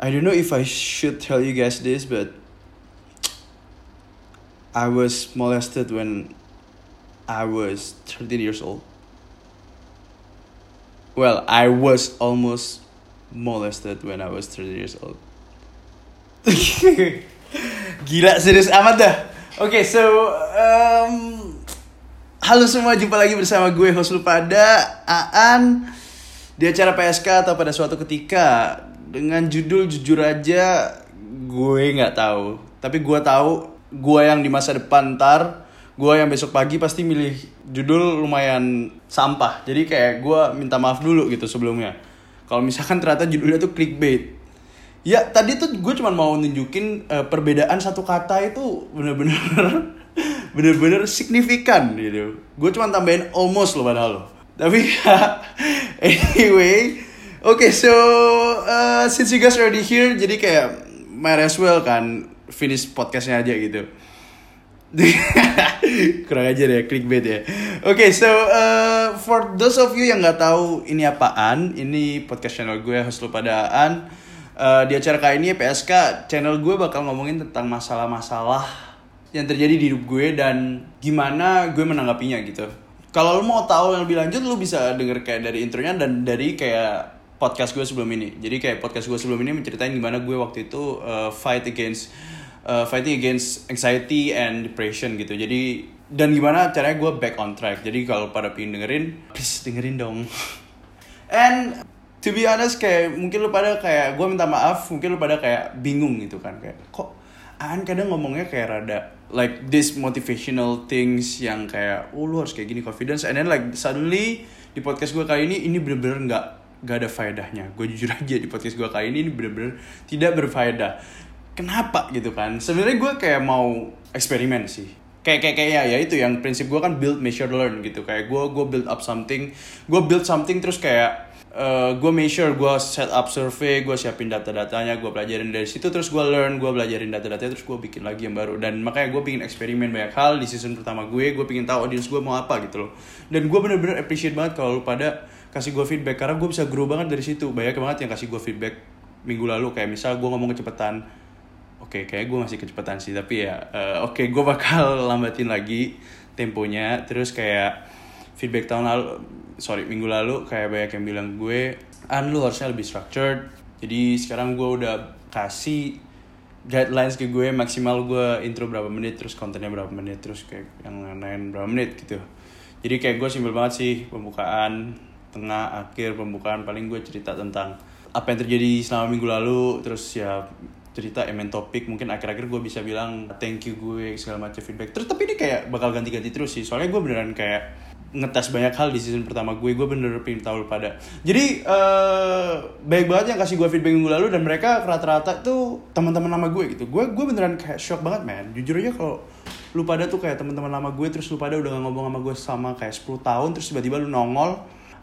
I don't know if I should tell you guys this, but I was molested when I was 13 years old. Well, I was almost molested when I was 13 years old. Gila serius amat dah. Oke, okay, so um, halo semua, jumpa lagi bersama gue host lu pada Aan di acara PSK atau pada suatu ketika dengan judul jujur aja gue nggak tahu. Tapi gue tahu gue yang di masa depan ntar gue yang besok pagi pasti milih judul lumayan sampah. Jadi kayak gue minta maaf dulu gitu sebelumnya. Kalau misalkan ternyata judulnya tuh clickbait. Ya tadi tuh gue cuma mau nunjukin uh, perbedaan satu kata itu bener-bener bener-bener signifikan gitu. Gue cuma tambahin almost loh padahal loh. Tapi anyway oke okay, so uh, since you guys already here jadi kayak might as well kan finish podcastnya aja gitu. Kurang aja deh clickbait ya. Oke okay, so uh, for those of you yang nggak tahu ini apaan ini podcast channel gue host lu padaan uh, di acara kali ini PSK channel gue bakal ngomongin tentang masalah-masalah yang terjadi di hidup gue dan gimana gue menanggapinya gitu. Kalau lo mau tahu yang lebih lanjut lo bisa denger kayak dari intronya dan dari kayak podcast gue sebelum ini. Jadi kayak podcast gue sebelum ini menceritain gimana gue waktu itu uh, fight against uh, fighting against anxiety and depression gitu. Jadi dan gimana caranya gue back on track. Jadi kalau pada pingin dengerin please dengerin dong. And to be honest kayak mungkin lu pada kayak gue minta maaf mungkin lu pada kayak bingung gitu kan. Kayak kok Aan kadang ngomongnya kayak rada like this motivational things yang kayak oh lu harus kayak gini confidence. And then like suddenly di podcast gue kali ini ini bener-bener nggak gak ada faedahnya. Gue jujur aja di podcast gue kali ini ini bener-bener tidak berfaedah. Kenapa gitu kan? Sebenarnya gue kayak mau eksperimen sih. Kayak kayak kayak ya, ya itu yang prinsip gue kan build measure learn gitu. Kayak gue gue build up something gue build something terus kayak uh, gue measure gue set up survei gue siapin data-datanya gue pelajarin dari situ terus gue learn gue belajarin data-datanya terus gue bikin lagi yang baru. Dan makanya gue pingin eksperimen banyak hal. Di season pertama gue gue pingin tahu audience gue mau apa gitu loh. Dan gue bener-bener appreciate banget kalau pada kasih gue feedback karena gue bisa grow banget dari situ banyak banget yang kasih gue feedback minggu lalu kayak misal gue ngomong kecepatan Oke, okay, kayak gue masih kecepatan sih, tapi ya uh, oke okay, gue bakal lambatin lagi temponya. Terus kayak feedback tahun lalu, sorry minggu lalu kayak banyak yang bilang gue, an lu harusnya lebih structured. Jadi sekarang gue udah kasih guidelines ke gue maksimal gue intro berapa menit, terus kontennya berapa menit, terus kayak yang lain berapa menit gitu. Jadi kayak gue simpel banget sih pembukaan, tengah, akhir pembukaan paling gue cerita tentang apa yang terjadi selama minggu lalu, terus ya cerita emen topik mungkin akhir-akhir gue bisa bilang thank you gue segala macam feedback. Terus tapi ini kayak bakal ganti-ganti terus sih soalnya gue beneran kayak ngetes banyak hal di season pertama gue gue bener pengen tahu pada. Jadi uh, baik banget yang kasih gue feedback minggu lalu dan mereka rata-rata tuh teman-teman lama gue gitu. Gue gue beneran kayak shock banget man. Jujur aja kalau lu pada tuh kayak teman-teman lama gue terus lu pada udah ngomong sama gue sama kayak 10 tahun terus tiba-tiba lu nongol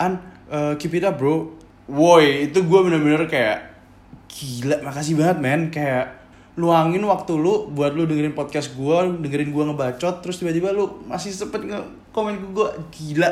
an uh, keep it up bro. Woi itu gue bener-bener kayak gila makasih banget men. Kayak luangin waktu lu buat lu dengerin podcast gue dengerin gue ngebacot terus tiba-tiba lu masih sempet nge komen ke gue gila.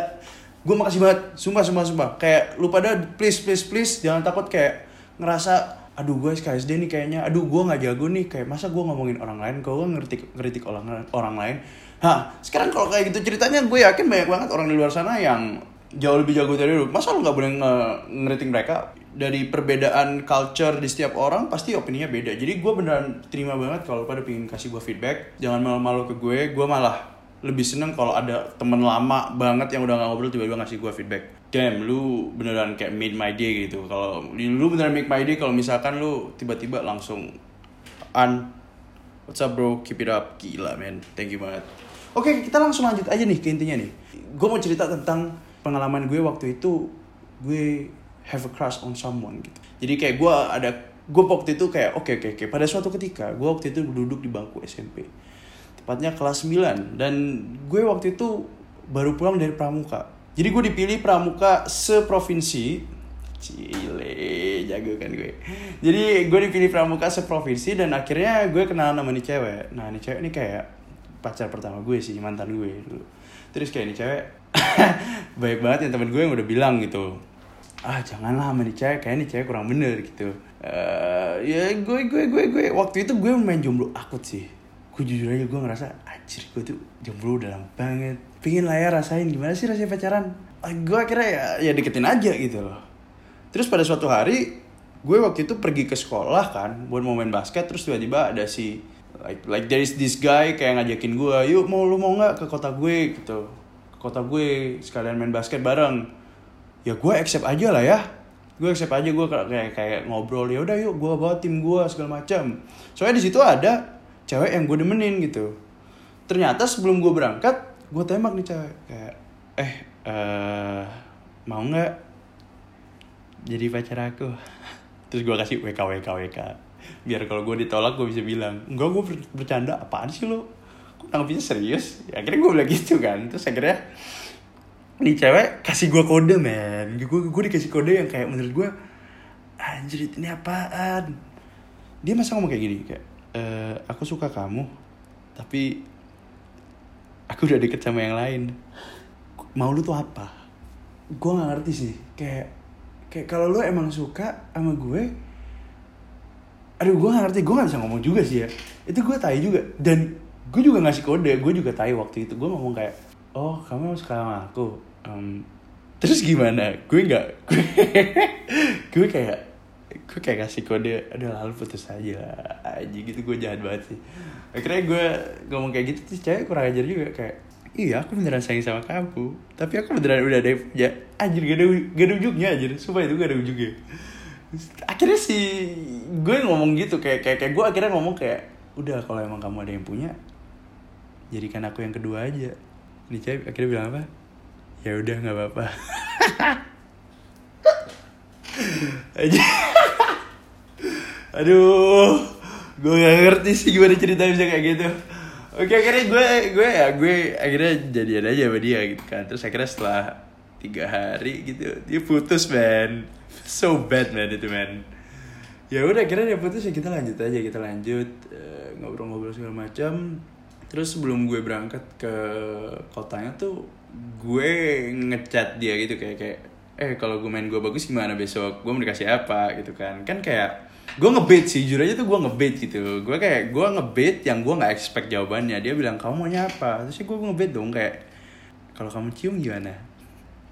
Gue makasih banget. Sumpah sumpah sumpah. Kayak lu pada please please please jangan takut kayak ngerasa aduh gue SKSD nih kayaknya. Aduh gue nggak jago nih. Kayak masa gue ngomongin orang lain? Kalau gue ngeritik ngeritik orang orang lain? Hah, sekarang kalau kayak gitu ceritanya gue yakin banyak banget orang di luar sana yang jauh lebih jago dari lu. Masa lu nggak boleh nge ngeriting mereka? Dari perbedaan culture di setiap orang pasti opininya beda. Jadi gue beneran terima banget kalau pada pingin kasih gue feedback. Jangan malu-malu ke gue. Gue malah lebih seneng kalau ada temen lama banget yang udah gak ngobrol tiba-tiba ngasih gue feedback. Damn, lu beneran kayak made my day gitu. Kalau lu beneran make my day kalau misalkan lu tiba-tiba langsung an What's up bro? Keep it up. Gila men. Thank you banget. Oke, kita langsung lanjut aja nih ke intinya nih. Gue mau cerita tentang pengalaman gue waktu itu gue have a crush on someone gitu jadi kayak gue ada gue waktu itu kayak oke okay, oke okay, oke okay. pada suatu ketika gue waktu itu duduk di bangku SMP tepatnya kelas 9 dan gue waktu itu baru pulang dari pramuka jadi gue dipilih pramuka seprovinsi Cile, jago kan gue. Jadi gue dipilih pramuka seprovinsi dan akhirnya gue kenal nama nih cewek. Nah nih cewek ini kayak pacar pertama gue sih, mantan gue dulu. Terus kayak nih cewek baik banget yang temen gue yang udah bilang gitu ah janganlah sama nih cewek kayak nih cewek kurang bener gitu. Eh, ya gue gue gue gue waktu itu gue main jomblo akut sih. Gue jujur aja gue ngerasa anjir gue tuh jomblo udah lama banget. Pingin lah ya rasain gimana sih rasanya pacaran? Ah, gue akhirnya ya, ya deketin aja gitu loh. Terus pada suatu hari gue waktu itu pergi ke sekolah kan buat mau main basket terus tiba-tiba ada si like like there is this guy kayak ngajakin gue yuk mau lu mau nggak ke kota gue? gitu kota gue sekalian main basket bareng. Ya gue accept aja lah ya. Gue accept aja gue kayak kayak ngobrol ya udah yuk gue bawa tim gue segala macam soalnya di situ ada cewek yang gue demenin gitu. Ternyata sebelum gue berangkat gue tembak nih cewek. Kayak eh eh mau nggak jadi pacar aku? Terus gue kasih WK WK WK biar kalau gue ditolak gue bisa bilang enggak gue ber- bercanda. Apaan sih lo kok nanggepinnya serius. Ya, akhirnya gue bilang gitu kan. Terus akhirnya nih cewek kasih gue kode men. Gue gue dikasih kode yang kayak menurut gue anjir ini apaan? Dia masa ngomong kayak gini kayak "Eh, aku suka kamu tapi aku udah deket sama yang lain. Mau lu tuh apa? Gue nggak ngerti sih. Kayak kayak kalau lu emang suka sama gue aduh gue gak ngerti. Gue gak bisa ngomong juga sih ya. Itu gue tahu juga. Dan gue juga ngasih kode gue juga tahu waktu itu. Gue ngomong kayak oh kamu suka sama aku. Em, terus gimana? Gue nggak gue, gue kayak gue kayak kasih kode aduh lalu putus aja lah. Aja gitu gue jahat banget sih. Akhirnya gue ngomong kayak gitu terus cewek kurang ajar juga kayak iya aku beneran sayang sama kamu tapi aku beneran udah ada punya. Anjir gak ada gak ada ujungnya anjir. Sumpah itu gak ada ujungnya. Akhirnya sih gue ngomong gitu kayak kayak kayak gue akhirnya ngomong kayak udah kalau emang kamu ada yang punya jadikan aku yang kedua aja. Ini cewek akhirnya bilang apa? Ya udah nggak apa-apa. Aja. Aduh gue gak ngerti sih gimana ceritanya bisa kayak gitu. Oke akhirnya gue gue ya gue akhirnya jadian aja sama dia gitu kan. Terus akhirnya setelah tiga hari gitu dia putus man. So bad man itu man. Ya udah akhirnya dia putus ya kita lanjut aja kita lanjut eh, ngobrol-ngobrol segala macam terus sebelum gue berangkat ke kotanya tuh gue ngechat dia gitu kayak kayak eh kalau gue main gue bagus gimana? Besok gue mau dikasih apa? Gitu kan. Kan kayak gue ngebait sih jujur aja tuh gue ngebait gitu. Gue kayak gue ngebait yang gue nggak expect jawabannya. Dia bilang kamu maunya apa? Terus gue ngebait dong kayak kalau kamu cium gimana?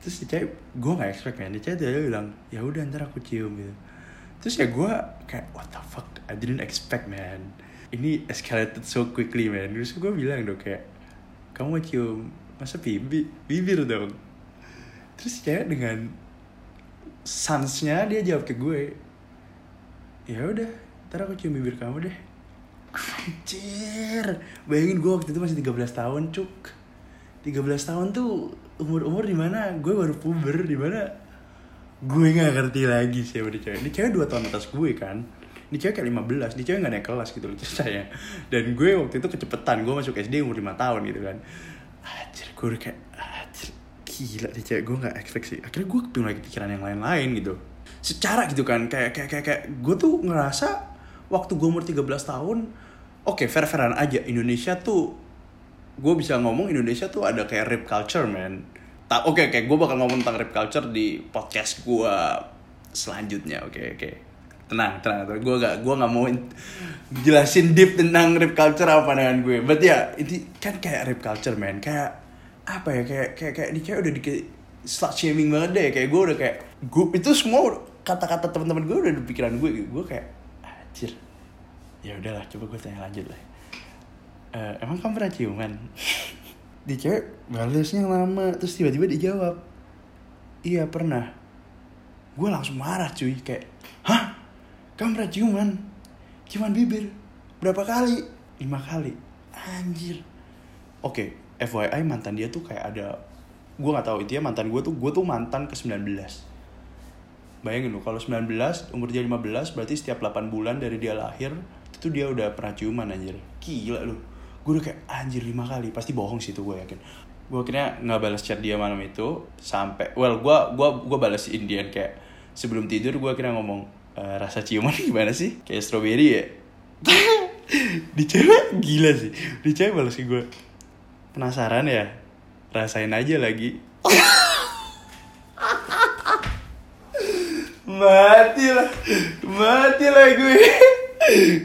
Terus dia cewek gue nggak expect kan dia cewek dia bilang ya udah ntar aku cium gitu. Terus ya gue kayak what the fuck? I didn't expect man ini escalated so quickly man. Terus gue bilang dong kayak kamu mau cium? Masa bibi bibir dong. Terus cewek dengan sansnya dia jawab ke gue ya udah ntar aku cium bibir kamu deh. Anjir. Bayangin gue waktu itu masih 13 tahun cuk. 13 tahun tuh umur-umur di mana gue baru puber di mana gue nggak ngerti lagi di cewek. Ini cewek dua tahun atas gue kan ini cewek kayak 15 ini cewek gak naik kelas gitu loh ceritanya. Dan gue waktu itu kecepetan gue masuk SD umur 5 tahun gitu kan. Anjir gue udah kayak anjir gila nih cewek gue gak expect sih. Akhirnya gue kepingin lagi pikiran yang lain-lain gitu. Secara gitu kan kayak kayak kayak, kayak gue tuh ngerasa waktu gue umur 13 tahun oke fair-fairan aja Indonesia tuh gue bisa ngomong Indonesia tuh ada kayak rap culture man. Ta- oke oke gue bakal ngomong tentang rap culture di podcast gue selanjutnya oke oke tenang tenang. Gue gak gue gak mau in- jelasin deep tentang rap culture apa pandangan gue. But ya ini kan kayak rap culture man. Kayak apa ya? Kayak kayak kayak ini kayak udah di slut shaming banget deh. Kayak gue udah kayak gue itu semua kata-kata teman-teman gue udah di pikiran gue gue kayak anjir. Ya udahlah coba gue tanya lanjut lah. Eh, emang kamu pernah ciuman? Di cewek balesnya lama terus tiba-tiba dijawab iya pernah. Gue langsung marah cuy. Kayak hah kamu ciuman. Ciuman bibir. Berapa kali? Lima kali. Anjir. Oke FYI mantan dia tuh kayak ada gue nggak tahu intinya mantan gue tuh gue tuh mantan ke 19 bayangin lu kalau 19 umur dia 15 berarti setiap 8 bulan dari dia lahir itu dia udah pernah ciuman anjir. Gila lu. Gue udah kayak anjir lima kali. Pasti bohong sih itu gue yakin. Gue akhirnya nggak balas chat dia malam itu sampai well gue gua gua balas Indian kayak sebelum tidur gue akhirnya ngomong "Eh, rasa ciuman gimana sih? Kayak strawberry ya? Di cewek gila sih. Di cewek balas gue penasaran ya? Rasain aja lagi. Mati lah. Mati lah gue.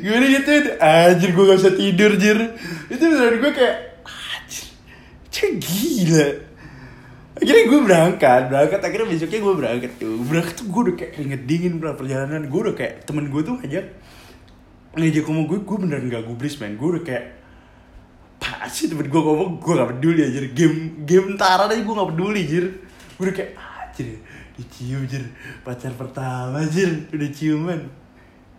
Gue nih gitu anjir gue gak bisa tidur jir. Itu beneran gue kayak anjir cek gila akhirnya gue berangkat berangkat akhirnya besoknya gue berangkat tuh. Berangkat tuh gue udah kayak keringet dingin bro perjalanan. Gue udah kayak temen gue tuh ngajak ngajak ngomong gue gue beneran gak gubris man gue udah kayak pasti temen gue ngomong? Gue gak peduli aja game game tara aja gue gak peduli jir gue udah kayak anjir dicium jir pacar pertama jir udah ciuman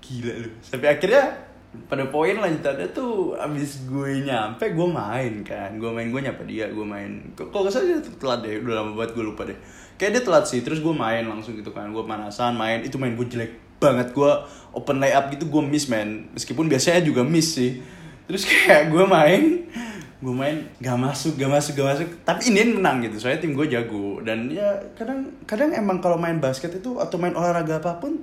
gila lu. Sampai akhirnya pada poin lanjutannya tuh abis gue nyampe gue main kan. Gue main gue nyapa dia gue main. Kok kok salah dia telat deh udah lama banget gue lupa deh. Kayak dia telat sih terus gue main langsung gitu kan. Gue panasan main itu main gue jelek banget. Gue open layup gitu gue miss man. Meskipun biasanya juga miss sih. Terus kayak gue main gue main gak masuk gak masuk gak masuk. Tapi ini menang gitu soalnya tim gue jago. Dan ya kadang kadang emang kalau main basket itu atau main olahraga apa pun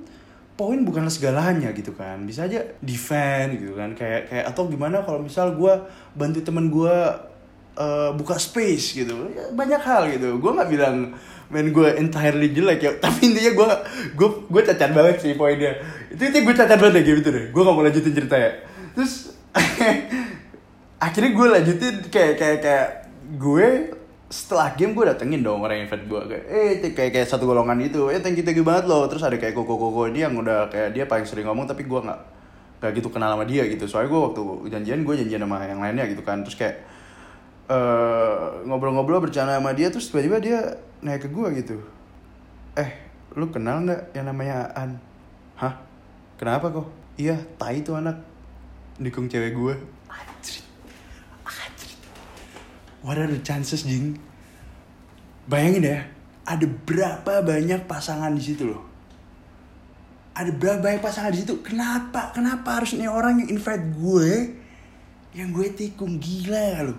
poin bukanlah segalanya gitu kan. Bisa aja defend gitu kan. Kayak kayak atau gimana kalau misal gue bantu temen gue uh, buka space gitu. Ya, banyak hal gitu. Gue nggak bilang main gue entirely jelek ya. Tapi intinya gue gue gue cacat banget sih poinnya. Itu itu gue cacat banget ya gitu deh. Gue gak mau lanjutin cerita ya. Terus akhirnya gue lanjutin kayak kayak kayak gue setelah game gue datengin dong orang yang invite gue kayak eh kayak kayak satu golongan itu eh thank you thank you banget loh. Terus ada kayak koko koko ini yang udah kayak dia paling sering ngomong tapi gue nggak nggak gitu kenal sama dia gitu. Soalnya gue waktu janjian gue janjian sama yang lainnya gitu kan. Terus kayak uh, ngobrol-ngobrol bercanda sama dia terus tiba-tiba dia naik ke gue gitu. Eh lu kenal nggak yang namanya An? Hah? Kenapa kok? Iya tai tuh anak. Dukung cewek gue what are the chances jing? Bayangin ya ada berapa banyak pasangan di situ loh. Ada berapa banyak pasangan di situ? Kenapa kenapa harus nih orang yang invite gue yang gue tikung gila loh?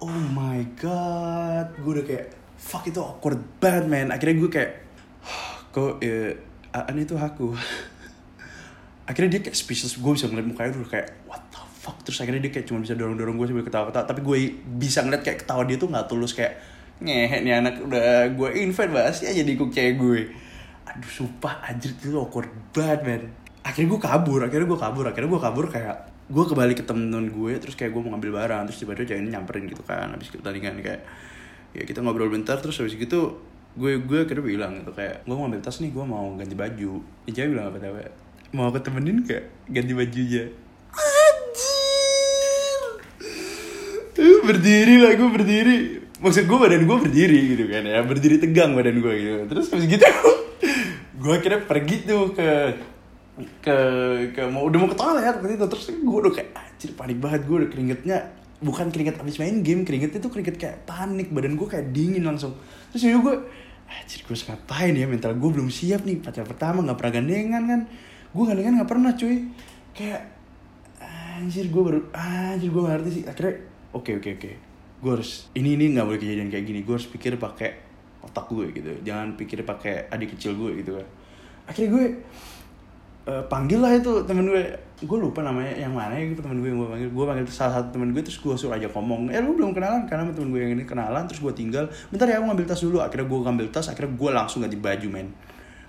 Oh my god gue udah kayak fuck itu awkward banget man. Akhirnya gue kayak kok ya Aan itu aku. Akhirnya dia kayak speechless gue bisa ngeliat mukanya udah kayak what fuck terus akhirnya dia kayak cuma bisa dorong dorong gue sambil ketawa ketawa tapi gue bisa ngeliat kayak ketawa dia tuh nggak tulus kayak ngehe nih anak udah gue invite bahas ya jadi kok cewek gue. Aduh sumpah anjir itu awkward banget man akhirnya gue kabur akhirnya gue kabur akhirnya gue kabur kayak gue kembali ke temen gue terus kayak gue mau ngambil barang terus tiba-tiba cewek nyamperin gitu kan habis pertandingan kayak ya kita ngobrol bentar terus habis gitu gue gue akhirnya bilang gitu kayak gue mau ngambil tas nih gue mau ganti baju. Ya bilang apa tahu mau ketemenin gak ganti bajunya berdiri lah gue berdiri. Maksud gue badan gue berdiri gitu kan ya berdiri tegang badan gue gitu. Terus habis gitu gue akhirnya pergi tuh ke ke ke mau udah mau ke toilet waktu itu. Terus gue udah kayak anjir panik banget. Gue udah keringetnya bukan keringet abis main game keringetnya tuh keringet kayak panik badan gue kayak dingin langsung. Terus ya gue anjir gue ngapain ya? Mental gue belum siap nih pacar pertama nggak pernah gandengan kan. Gue gandengan nggak pernah cuy. Kayak anjir gue baru anjir gue ngerti sih. Akhirnya oke oke oke. Gue harus ini ini nggak boleh kejadian kayak gini. Gue harus pikir pakai otak gue gitu. Jangan pikir pakai adik kecil gue gitu kan. Akhirnya gue uh, panggil lah itu temen gue gue lupa namanya yang mana ya gitu temen gue yang gue panggil. Gue panggil salah satu temen gue terus gue suruh aja ngomong. Eh lu belum kenalan? Karena temen gue yang ini kenalan terus gue tinggal. Bentar ya aku ngambil tas dulu. Akhirnya gue ngambil tas akhirnya gue langsung ganti baju men.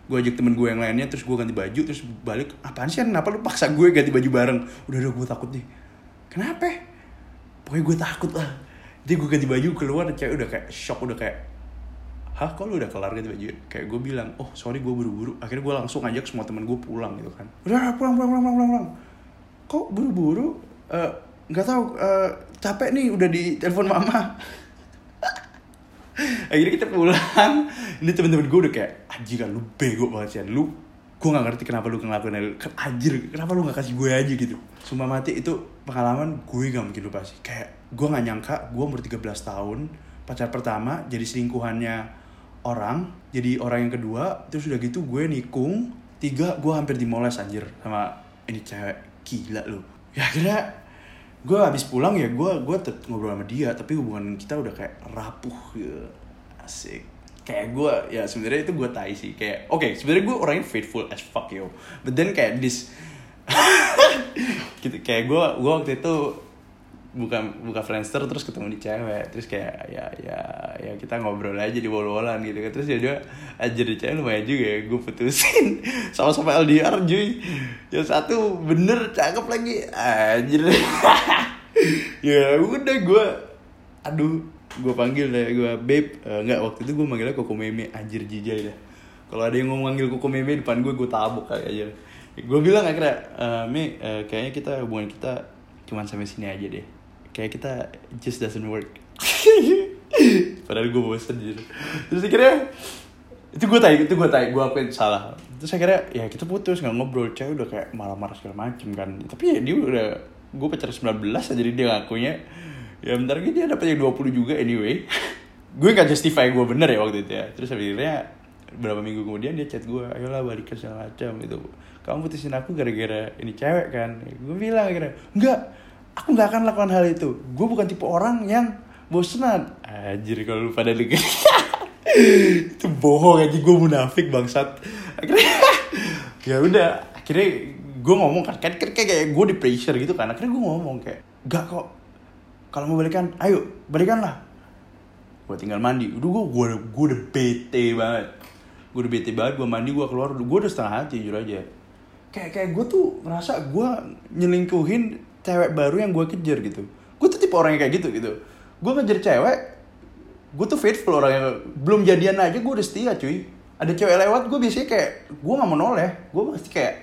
Gue ajak temen gue yang lainnya terus gue ganti baju terus balik. Apaan sih kenapa lu paksa gue ganti baju bareng? Udah udah gue takut nih kenapa pokoknya gue takut lah. Jadi gue ganti baju keluar cewek udah kayak shock udah kayak hah kok lu udah kelar ganti baju? Kayak gue bilang oh sorry gue buru-buru. Akhirnya gue langsung ngajak semua temen gue pulang gitu kan. Udah pulang pulang pulang pulang pulang, pulang. kok buru-buru? Nggak uh, tahu uh, capek nih udah di telepon mama. Akhirnya kita pulang. Ini temen-temen gue udah kayak anjir lu bego banget sih lu gue gak ngerti kenapa lu ngelakuin kan anjir kenapa lu gak kasih gue aja gitu? Sumpah mati itu pengalaman gue gak mungkin lupa sih. Kayak gue gak nyangka gue umur 13 tahun pacar pertama jadi selingkuhannya orang jadi orang yang kedua terus udah gitu gue nikung tiga gue hampir dimoles anjir sama ini cewek. Gila lu. Ya akhirnya gue habis pulang ya gue gue ngobrol sama dia tapi hubungan kita udah kayak rapuh ya. Asik kayak gue ya sebenarnya itu gue tai sih. Kayak oke okay, sebenarnya gue orangnya faithful as fuck yo. But then kayak this gitu kayak gue gue waktu itu buka buka Friendster terus ketemu di cewek. Terus kayak ya ya ya kita ngobrol aja di wall-wallan gitu kan. Terus ya dia aja di cewek lumayan juga ya gue putusin. Sama-sama LDR cuy. Yang satu bener cakep lagi anjir. Ya udah gue aduh gue panggil deh gue babe uh, nggak waktu itu gue manggilnya koko meme anjir jijai dah kalau ada yang mau manggil koko meme depan gue gue tabuk kayak aja. Gue bilang akhirnya uh, me uh, kayaknya kita hubungan kita cuman sampai sini aja deh. Kayak kita just doesn't work. Padahal gue bosen gitu terus akhirnya itu gue tanya itu gue tanya gue akuin salah. Terus akhirnya ya kita putus nggak ngobrol. Cewek udah kayak marah-marah segala macem kan. Tapi ya dia udah gue pacar 19 aja jadi dia ngakunya ya bentar lagi dia dapet yang 20 juga anyway. Gue gak justify gue bener ya waktu itu ya. Terus akhirnya beberapa minggu kemudian dia chat gue ayolah balikan segala macam itu kamu putusin aku gara-gara ini cewek kan? Gue bilang akhirnya enggak aku nggak akan lakukan hal itu. Gue bukan tipe orang yang bosenan. Anjir kalau lu pada dengar itu bohong aja gue munafik bangsat. Akhirnya ya udah akhirnya gue ngomong kan kan kayak, kayak gue di pressure gitu kan. Akhirnya gue ngomong kayak gak kok kalau mau balikan ayo balikan lah gue tinggal mandi. Udah gue gue udah bete banget. Gue udah bete banget gue mandi gue keluar. Gue udah setengah hati jujur aja. Kayak kayak gue tuh ngerasa gue nyelingkuhin cewek baru yang gue kejar gitu. Gue tuh tipe orang yang kayak gitu gitu. Gue ngejar cewek gue tuh faithful orang yang belum jadian aja gue udah setia cuy. Ada cewek lewat gue biasanya kayak gue nggak mau noleh. Gue pasti kayak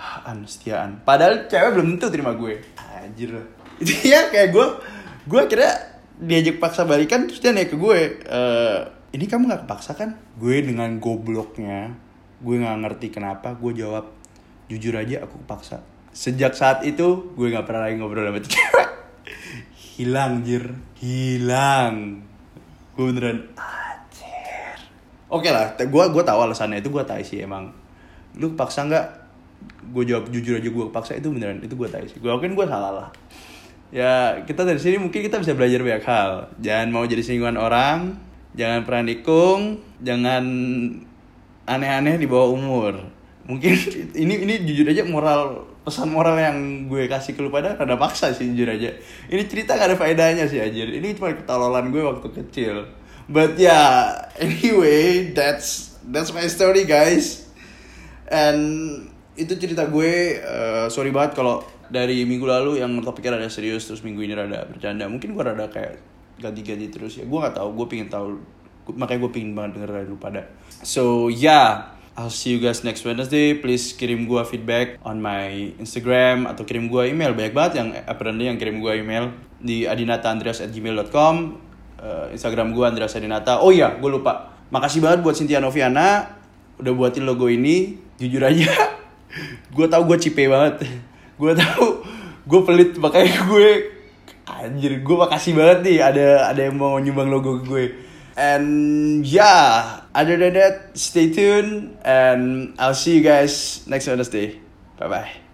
ah, setiaan. Padahal cewek belum tentu terima gue. Anjir. itu ya kayak gue gue akhirnya diajak paksa balikan terus dia naik ke gue e, ini kamu nggak kepaksa kan? Gue dengan gobloknya gue nggak ngerti kenapa gue jawab jujur aja aku kepaksa. Sejak saat itu gue nggak pernah lagi ngobrol sama cewek. Hilang jir hilang. Gue beneran anjir. Oke lah gue gue tahu alasannya. Itu gue tahu sih emang. Lu paksa nggak? Gue jawab jujur aja gue paksa itu beneran itu gue tahu sih. Gue mungkin gue salah lah ya kita dari sini mungkin kita bisa belajar banyak hal. Jangan mau jadi singgungan orang jangan pernah nikung jangan aneh-aneh di bawah umur. Mungkin ini ini jujur aja moral pesan moral yang gue kasih ke lu pada rada paksa sih jujur aja. Ini cerita gak ada faedahnya sih aja ini cuma ketololan gue waktu kecil. But yeah, anyway that's that's my story guys. And itu cerita gue uh, sorry banget kalau dari minggu lalu yang topiknya rada serius terus minggu ini rada bercanda mungkin gue rada kayak ganti-ganti terus ya gue gak tahu gue pingin tahu makanya gue pingin banget denger dari lu pada so yeah I'll see you guys next Wednesday. Please kirim gue feedback on my Instagram atau kirim gue email. Banyak banget yang apparently yang kirim gue email di adinataandreas@gmail.com. Uh, Instagram gue Andreas Adinata. Oh iya, gue lupa. Makasih banget buat Cynthia Noviana udah buatin logo ini. Jujur aja, gue tau gue cipe banget. Gue tau gue pelit makanya gue anjir gue makasih banget nih ada ada yang mau nyumbang logo gue And yeah, other than that, stay tuned and I'll see you guys next Wednesday. Bye bye.